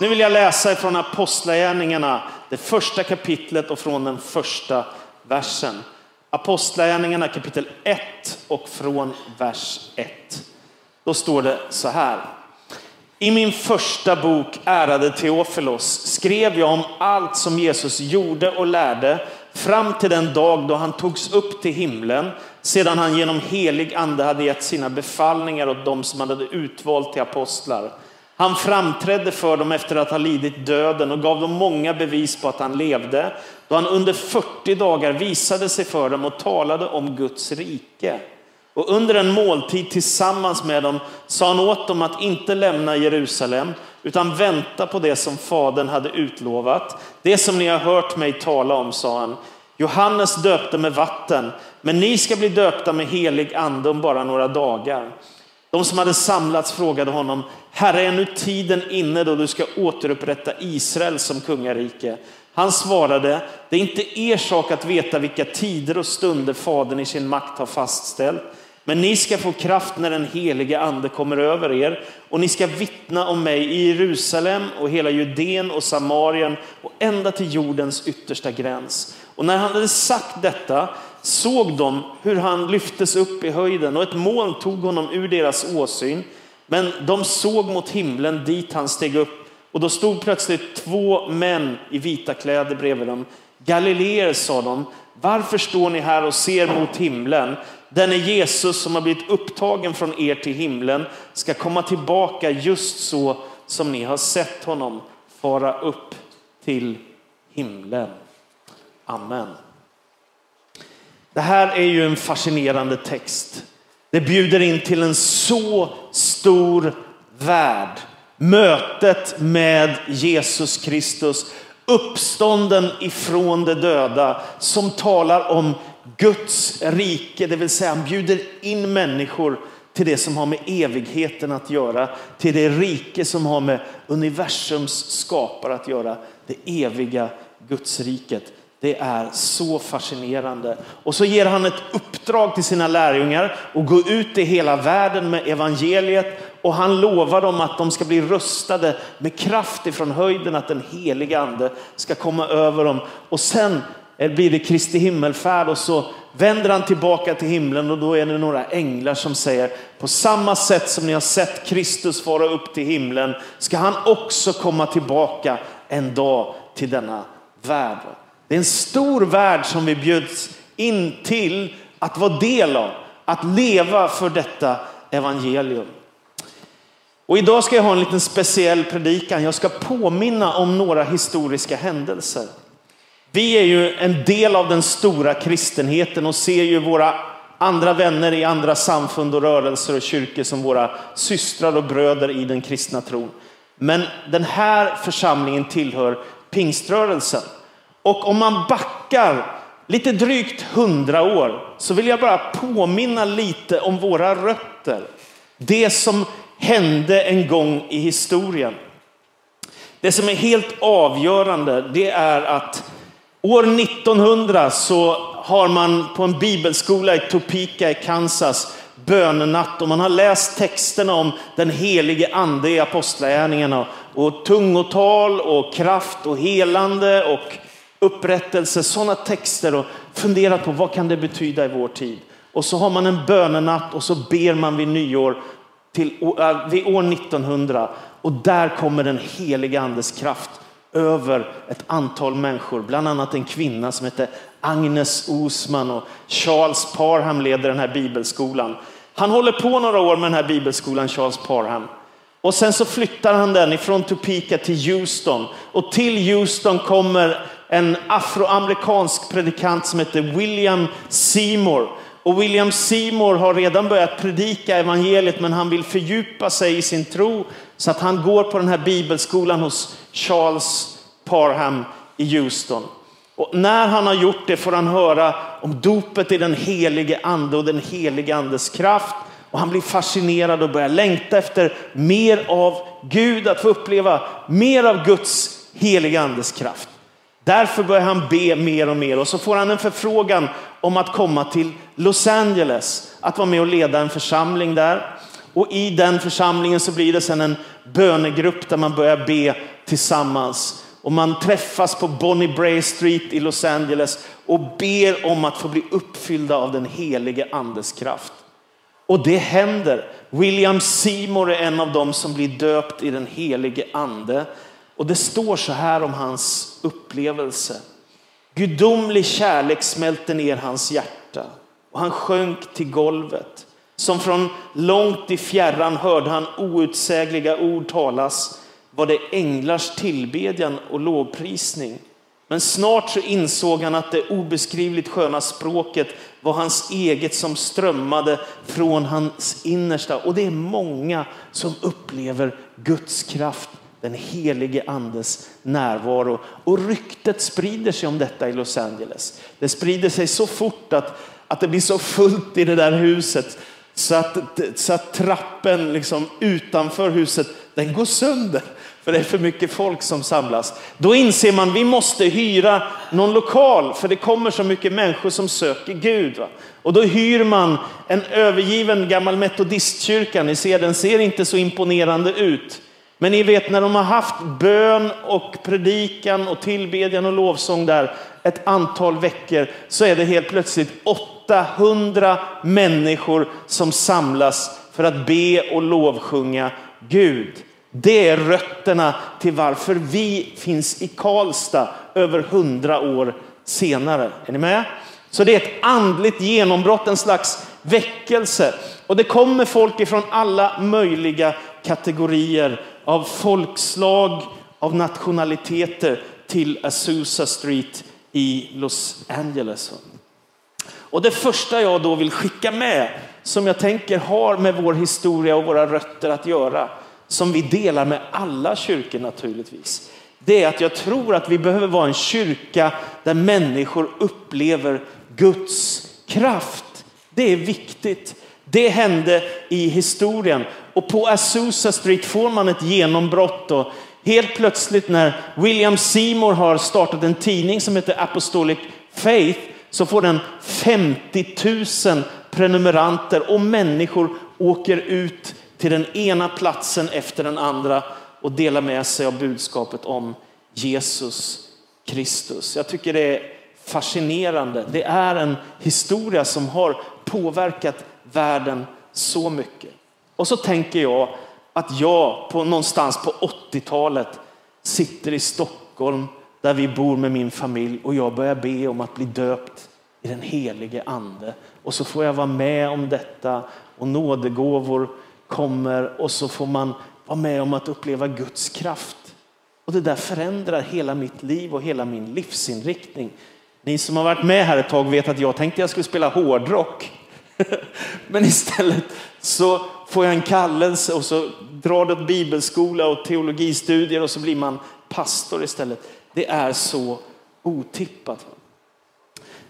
Nu vill jag läsa ifrån Apostlagärningarna, det första kapitlet och från den första versen. Apostlagärningarna kapitel 1 och från vers 1. Då står det så här. I min första bok, ärade Teofilos, skrev jag om allt som Jesus gjorde och lärde fram till den dag då han togs upp till himlen, sedan han genom helig ande hade gett sina befallningar åt dem som han hade utvalt till apostlar. Han framträdde för dem efter att ha lidit döden och gav dem många bevis på att han levde, då han under 40 dagar visade sig för dem och talade om Guds rike. Och under en måltid tillsammans med dem sa han åt dem att inte lämna Jerusalem utan vänta på det som Fadern hade utlovat. Det som ni har hört mig tala om, sa han. Johannes döpte med vatten, men ni ska bli döpta med helig ande om bara några dagar. De som hade samlats frågade honom, Herre, är nu tiden inne då du ska återupprätta Israel som kungarike? Han svarade, det är inte er sak att veta vilka tider och stunder Fadern i sin makt har fastställt. Men ni ska få kraft när den helige ande kommer över er och ni ska vittna om mig i Jerusalem och hela Judeen och Samarien och ända till jordens yttersta gräns. Och när han hade sagt detta såg de hur han lyftes upp i höjden och ett moln tog honom ur deras åsyn. Men de såg mot himlen dit han steg upp och då stod plötsligt två män i vita kläder bredvid dem. Galileer, sa de, varför står ni här och ser mot himlen? Denne Jesus som har blivit upptagen från er till himlen ska komma tillbaka just så som ni har sett honom fara upp till himlen. Amen. Det här är ju en fascinerande text. Det bjuder in till en så stor värld. Mötet med Jesus Kristus, uppstånden ifrån de döda, som talar om Guds rike, det vill säga han bjuder in människor till det som har med evigheten att göra, till det rike som har med universums skapare att göra, det eviga Gudsriket. Det är så fascinerande. Och så ger han ett uppdrag till sina lärjungar att gå ut i hela världen med evangeliet och han lovar dem att de ska bli rustade med kraft ifrån höjden, att den heliga ande ska komma över dem. Och sen blir det Kristi himmelfärd och så vänder han tillbaka till himlen och då är det några änglar som säger på samma sätt som ni har sett Kristus fara upp till himlen ska han också komma tillbaka en dag till denna värld. Det är en stor värld som vi bjuds in till att vara del av, att leva för detta evangelium. Och idag ska jag ha en liten speciell predikan. Jag ska påminna om några historiska händelser. Vi är ju en del av den stora kristenheten och ser ju våra andra vänner i andra samfund och rörelser och kyrkor som våra systrar och bröder i den kristna tron. Men den här församlingen tillhör pingströrelsen. Och om man backar lite drygt hundra år så vill jag bara påminna lite om våra rötter. Det som hände en gång i historien. Det som är helt avgörande det är att År 1900 så har man på en bibelskola i Topeka i Kansas bönenatt och man har läst texterna om den helige ande i apostlagärningarna och tungotal och kraft och helande och upprättelse, sådana texter och funderat på vad kan det betyda i vår tid. Och så har man en bönenatt och så ber man vid nyår till, äh, vid år 1900 och där kommer den helige andes kraft över ett antal människor, bland annat en kvinna som heter Agnes Osman och Charles Parham leder den här bibelskolan. Han håller på några år med den här bibelskolan, Charles Parham. Och sen så flyttar han den ifrån Topeka till Houston. Och till Houston kommer en afroamerikansk predikant som heter William Seymour. Och William Seymour har redan börjat predika evangeliet men han vill fördjupa sig i sin tro så att han går på den här bibelskolan hos Charles Parham i Houston. Och när han har gjort det får han höra om dopet i den helige ande och den helige andes kraft. Och han blir fascinerad och börjar längta efter mer av Gud, att få uppleva mer av Guds heliga andes kraft. Därför börjar han be mer och mer och så får han en förfrågan om att komma till Los Angeles, att vara med och leda en församling där. Och i den församlingen så blir det sen en bönegrupp där man börjar be tillsammans. Och man träffas på Bonnie Bray Street i Los Angeles och ber om att få bli uppfyllda av den helige andes kraft. Och det händer. William Seymour är en av dem som blir döpt i den helige ande. Och det står så här om hans upplevelse. Gudomlig kärlek smälte ner hans hjärta och han sjönk till golvet. Som från långt i fjärran hörde han outsägliga ord talas var det änglars tillbedjan och lovprisning. Men snart så insåg han att det obeskrivligt sköna språket var hans eget som strömmade från hans innersta. Och det är många som upplever Guds kraft, den helige andes närvaro. Och ryktet sprider sig om detta i Los Angeles. Det sprider sig så fort att, att det blir så fullt i det där huset så att, så att trappen liksom utanför huset den går sönder för det är för mycket folk som samlas. Då inser man vi måste hyra någon lokal för det kommer så mycket människor som söker Gud. Va? Och då hyr man en övergiven gammal metodistkyrka. Ni ser, den ser inte så imponerande ut. Men ni vet när de har haft bön och predikan och tillbedjan och lovsång där ett antal veckor så är det helt plötsligt 800 människor som samlas för att be och lovsjunga Gud. Det är rötterna till varför vi finns i Karlstad över hundra år senare. Är ni med? Så det är ett andligt genombrott, en slags väckelse. Och det kommer folk ifrån alla möjliga kategorier av folkslag, av nationaliteter till Azusa Street i Los Angeles. Och det första jag då vill skicka med, som jag tänker har med vår historia och våra rötter att göra, som vi delar med alla kyrkor naturligtvis. Det är att jag tror att vi behöver vara en kyrka där människor upplever Guds kraft. Det är viktigt. Det hände i historien och på Azusa Street får man ett genombrott. Och helt plötsligt när William Seymour har startat en tidning som heter Apostolic Faith så får den 50 000 prenumeranter och människor åker ut till den ena platsen efter den andra och delar med sig av budskapet om Jesus Kristus. Jag tycker det är fascinerande. Det är en historia som har påverkat världen så mycket. Och så tänker jag att jag på någonstans på 80-talet sitter i Stockholm där vi bor med min familj och jag börjar be om att bli döpt i den helige ande. Och så får jag vara med om detta och nådegåvor kommer och så får man vara med om att uppleva Guds kraft. Och det där förändrar hela mitt liv och hela min livsinriktning. Ni som har varit med här ett tag vet att jag tänkte jag skulle spela hårdrock. Men istället så får jag en kallelse och så drar det åt bibelskola och teologistudier och så blir man pastor istället. Det är så otippat.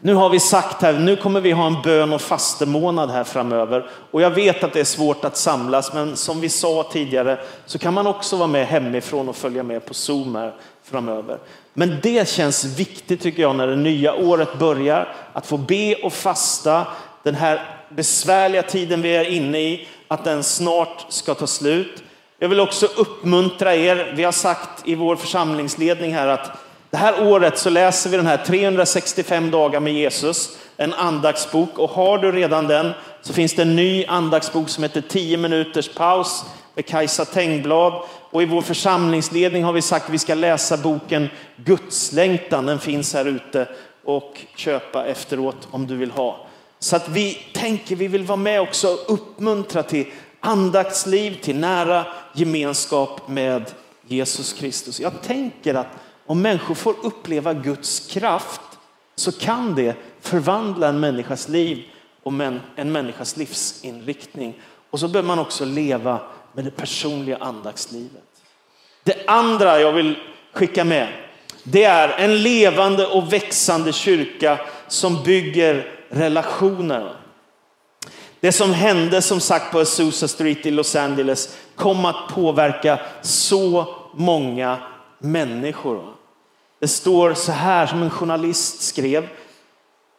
Nu har vi sagt här, nu kommer vi ha en bön och fastemånad här framöver. Och jag vet att det är svårt att samlas, men som vi sa tidigare så kan man också vara med hemifrån och följa med på Zoom här framöver. Men det känns viktigt tycker jag när det nya året börjar, att få be och fasta den här besvärliga tiden vi är inne i, att den snart ska ta slut. Jag vill också uppmuntra er, vi har sagt i vår församlingsledning här att det här året så läser vi den här 365 dagar med Jesus, en andaktsbok. Och har du redan den så finns det en ny andaktsbok som heter 10 minuters paus med Kajsa Tengblad. Och i vår församlingsledning har vi sagt att vi ska läsa boken Gudslängtan. Den finns här ute och köpa efteråt om du vill ha. Så att vi tänker, vi vill vara med också och uppmuntra till andaktsliv, till nära gemenskap med Jesus Kristus. Jag tänker att om människor får uppleva Guds kraft så kan det förvandla en människas liv och en människas livsinriktning. Och så bör man också leva med det personliga andaktslivet. Det andra jag vill skicka med, det är en levande och växande kyrka som bygger relationer. Det som hände som sagt på Azusa Street i Los Angeles kom att påverka så många människor. Det står så här som en journalist skrev.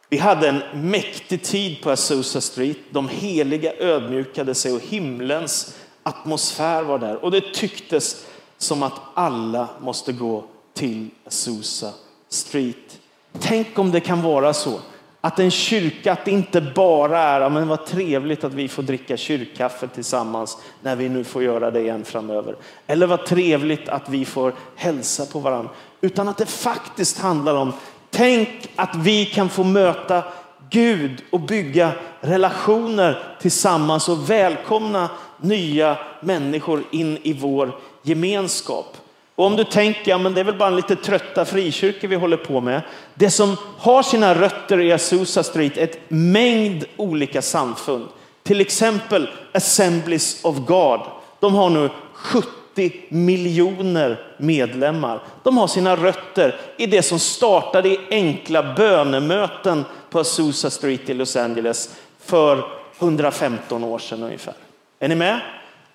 Vi hade en mäktig tid på Azusa Street. De heliga ödmjukade sig och himlens atmosfär var där och det tycktes som att alla måste gå till Azusa Street. Tänk om det kan vara så att en kyrka, att det inte bara är, men vad trevligt att vi får dricka kyrkkaffe tillsammans när vi nu får göra det igen framöver. Eller vad trevligt att vi får hälsa på varandra. Utan att det faktiskt handlar om, tänk att vi kan få möta Gud och bygga relationer tillsammans och välkomna nya människor in i vår gemenskap. Och om du tänker, ja men det är väl bara en lite trötta frikyrkor vi håller på med. Det som har sina rötter i Azusa Street är ett mängd olika samfund. Till exempel Assemblies of God. De har nu 70 miljoner medlemmar. De har sina rötter i det som startade i enkla bönemöten på Azusa Street i Los Angeles för 115 år sedan ungefär. Är ni med?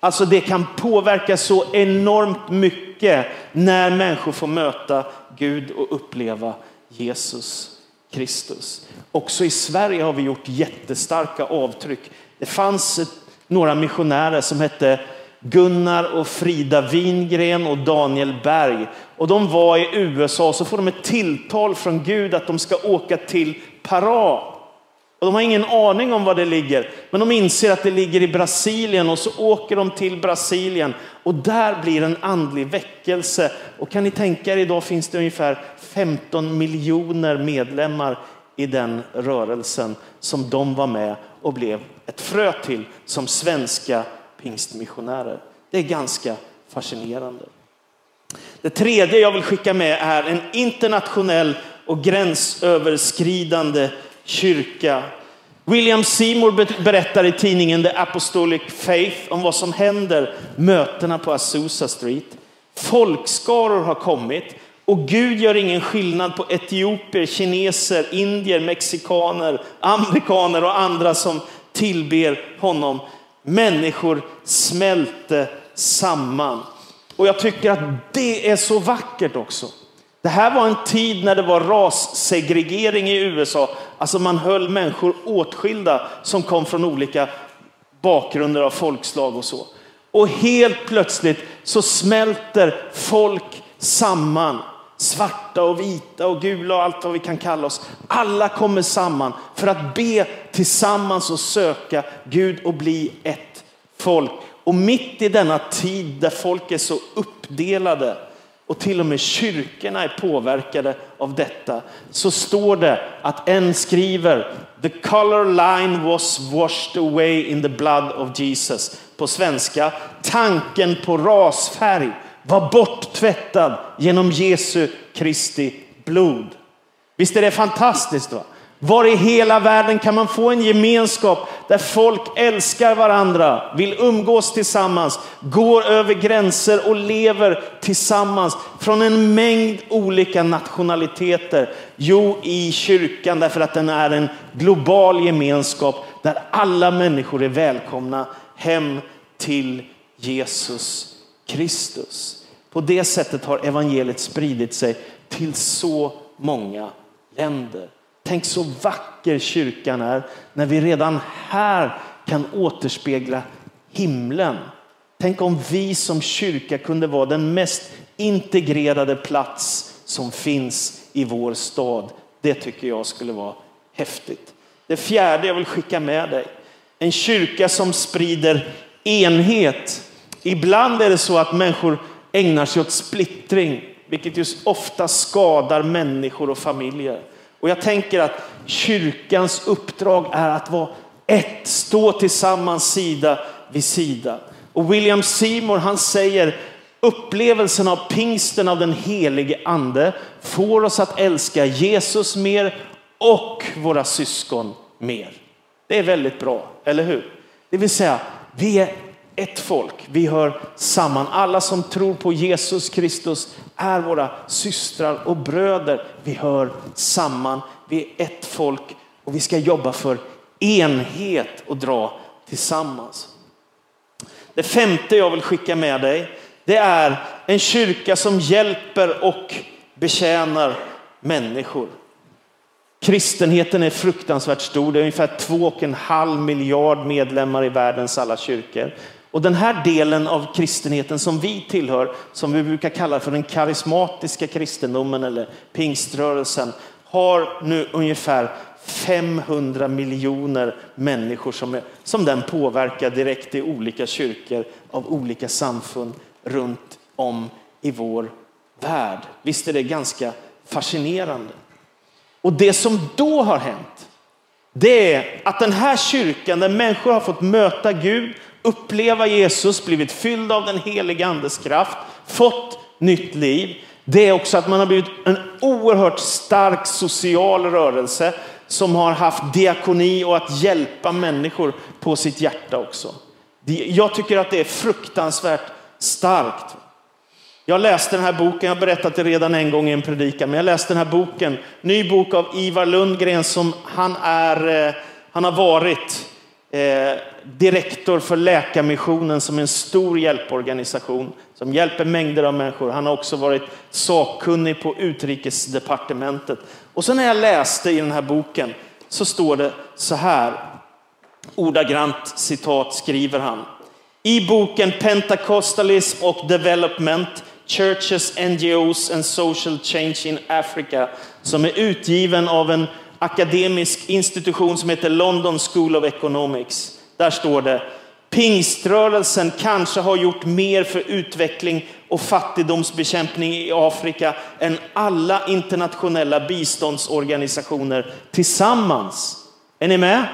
Alltså det kan påverka så enormt mycket när människor får möta Gud och uppleva Jesus Kristus. Också i Sverige har vi gjort jättestarka avtryck. Det fanns några missionärer som hette Gunnar och Frida Wingren och Daniel Berg. Och de var i USA så får de ett tilltal från Gud att de ska åka till Pará och de har ingen aning om var det ligger, men de inser att det ligger i Brasilien och så åker de till Brasilien och där blir en andlig väckelse. Och kan ni tänka er, idag finns det ungefär 15 miljoner medlemmar i den rörelsen som de var med och blev ett frö till som svenska pingstmissionärer. Det är ganska fascinerande. Det tredje jag vill skicka med är en internationell och gränsöverskridande kyrka. William Seymour berättar i tidningen The Apostolic Faith om vad som händer mötena på Azusa Street. Folkskaror har kommit och Gud gör ingen skillnad på etiopier, kineser, indier, mexikaner, amerikaner och andra som tillber honom. Människor smälte samman. Och jag tycker att det är så vackert också. Det här var en tid när det var rassegregering i USA. Alltså man höll människor åtskilda som kom från olika bakgrunder av folkslag och så. Och helt plötsligt så smälter folk samman. Svarta och vita och gula och allt vad vi kan kalla oss. Alla kommer samman för att be tillsammans och söka Gud och bli ett folk. Och mitt i denna tid där folk är så uppdelade och till och med kyrkorna är påverkade av detta, så står det att en skriver The color line was washed away in the blood of Jesus. På svenska, tanken på rasfärg var borttvättad genom Jesu Kristi blod. Visst är det fantastiskt? Va? Var i hela världen kan man få en gemenskap där folk älskar varandra, vill umgås tillsammans, går över gränser och lever tillsammans från en mängd olika nationaliteter? Jo, i kyrkan därför att den är en global gemenskap där alla människor är välkomna hem till Jesus Kristus. På det sättet har evangeliet spridit sig till så många länder. Tänk så vacker kyrkan är när vi redan här kan återspegla himlen. Tänk om vi som kyrka kunde vara den mest integrerade plats som finns i vår stad. Det tycker jag skulle vara häftigt. Det fjärde jag vill skicka med dig. En kyrka som sprider enhet. Ibland är det så att människor ägnar sig åt splittring, vilket just ofta skadar människor och familjer. Och jag tänker att kyrkans uppdrag är att vara ett, stå tillsammans sida vid sida. Och William Seymour han säger upplevelsen av pingsten av den helige ande får oss att älska Jesus mer och våra syskon mer. Det är väldigt bra, eller hur? Det vill säga, vi är ett folk. Vi hör samman. Alla som tror på Jesus Kristus är våra systrar och bröder. Vi hör samman. Vi är ett folk och vi ska jobba för enhet och dra tillsammans. Det femte jag vill skicka med dig, det är en kyrka som hjälper och betjänar människor. Kristenheten är fruktansvärt stor. Det är ungefär två och en halv miljard medlemmar i världens alla kyrkor. Och den här delen av kristenheten som vi tillhör, som vi brukar kalla för den karismatiska kristendomen eller pingströrelsen, har nu ungefär 500 miljoner människor som, är, som den påverkar direkt i olika kyrkor av olika samfund runt om i vår värld. Visst är det ganska fascinerande? Och det som då har hänt, det är att den här kyrkan där människor har fått möta Gud, uppleva Jesus, blivit fylld av den heliga andes kraft, fått nytt liv. Det är också att man har blivit en oerhört stark social rörelse som har haft diakoni och att hjälpa människor på sitt hjärta också. Jag tycker att det är fruktansvärt starkt. Jag läste den här boken, jag har berättat det redan en gång i en predikan, men jag läste den här boken, ny bok av Ivar Lundgren som han är, eh, han har varit eh, direktor för Läkarmissionen som är en stor hjälporganisation som hjälper mängder av människor. Han har också varit sakkunnig på utrikesdepartementet. Och så när jag läste i den här boken så står det så här, ordagrant citat skriver han. I boken Pentecostalism och Development Churches, NGOs and Social Change in Africa som är utgiven av en akademisk institution som heter London School of Economics. Där står det Pingströrelsen kanske har gjort mer för utveckling och fattigdomsbekämpning i Afrika än alla internationella biståndsorganisationer tillsammans. Är ni med?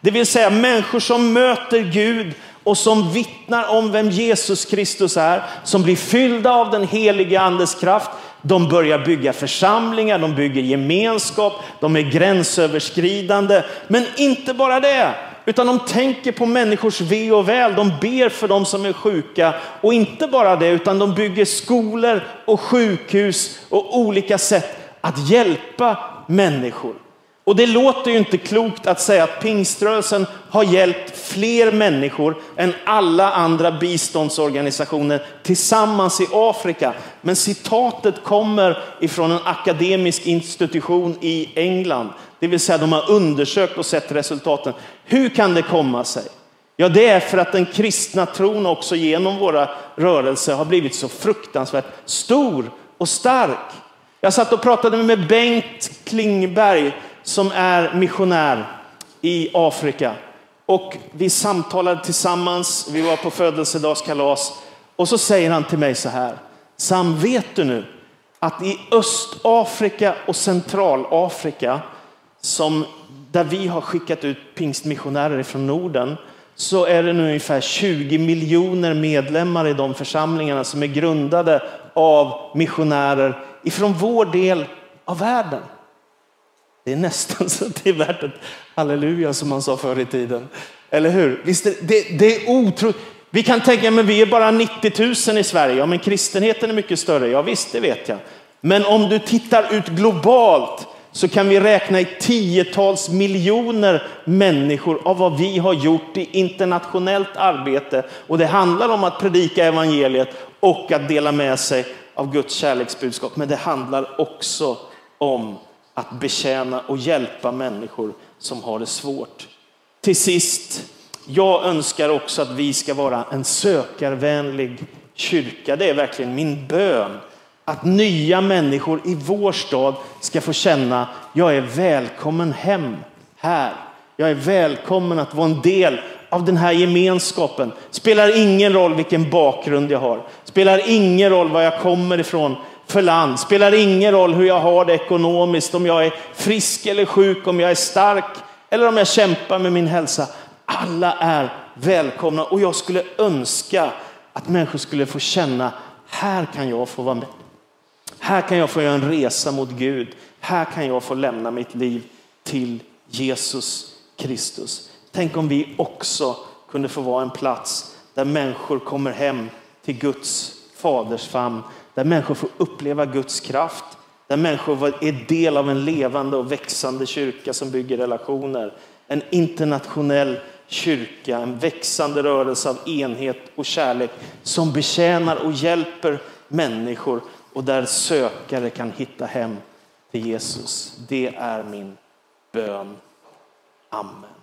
Det vill säga människor som möter Gud och som vittnar om vem Jesus Kristus är, som blir fyllda av den heliga andes kraft. De börjar bygga församlingar, de bygger gemenskap, de är gränsöverskridande. Men inte bara det, utan de tänker på människors ve och väl. De ber för dem som är sjuka och inte bara det, utan de bygger skolor och sjukhus och olika sätt att hjälpa människor. Och det låter ju inte klokt att säga att pingströrelsen har hjälpt fler människor än alla andra biståndsorganisationer tillsammans i Afrika. Men citatet kommer ifrån en akademisk institution i England. Det vill säga de har undersökt och sett resultaten. Hur kan det komma sig? Ja, det är för att den kristna tron också genom våra rörelser har blivit så fruktansvärt stor och stark. Jag satt och pratade med Bengt Klingberg som är missionär i Afrika. Och vi samtalade tillsammans, vi var på födelsedagskalas och så säger han till mig så här. Sam, vet du nu att i Östafrika och Centralafrika, som, där vi har skickat ut pingstmissionärer från Norden, så är det nu ungefär 20 miljoner medlemmar i de församlingarna som är grundade av missionärer ifrån vår del av världen. Det är nästan så att det är värt ett halleluja som man sa förr i tiden. Eller hur? Visst, det, det, det är otroligt. Vi kan tänka, men vi är bara 90 000 i Sverige. Ja, men kristenheten är mycket större. Ja, visst, det vet jag. Men om du tittar ut globalt så kan vi räkna i tiotals miljoner människor av vad vi har gjort i internationellt arbete. Och det handlar om att predika evangeliet och att dela med sig av Guds kärleksbudskap. Men det handlar också om att betjäna och hjälpa människor som har det svårt. Till sist, jag önskar också att vi ska vara en sökarvänlig kyrka. Det är verkligen min bön. Att nya människor i vår stad ska få känna, jag är välkommen hem här. Jag är välkommen att vara en del av den här gemenskapen. Spelar ingen roll vilken bakgrund jag har. Spelar ingen roll var jag kommer ifrån för land. Spelar ingen roll hur jag har det ekonomiskt, om jag är frisk eller sjuk, om jag är stark eller om jag kämpar med min hälsa. Alla är välkomna och jag skulle önska att människor skulle få känna, här kan jag få vara med. Här kan jag få göra en resa mot Gud. Här kan jag få lämna mitt liv till Jesus Kristus. Tänk om vi också kunde få vara en plats där människor kommer hem till Guds faders famn där människor får uppleva Guds kraft, där människor är del av en levande och växande kyrka som bygger relationer. En internationell kyrka, en växande rörelse av enhet och kärlek som betjänar och hjälper människor och där sökare kan hitta hem till Jesus. Det är min bön. Amen.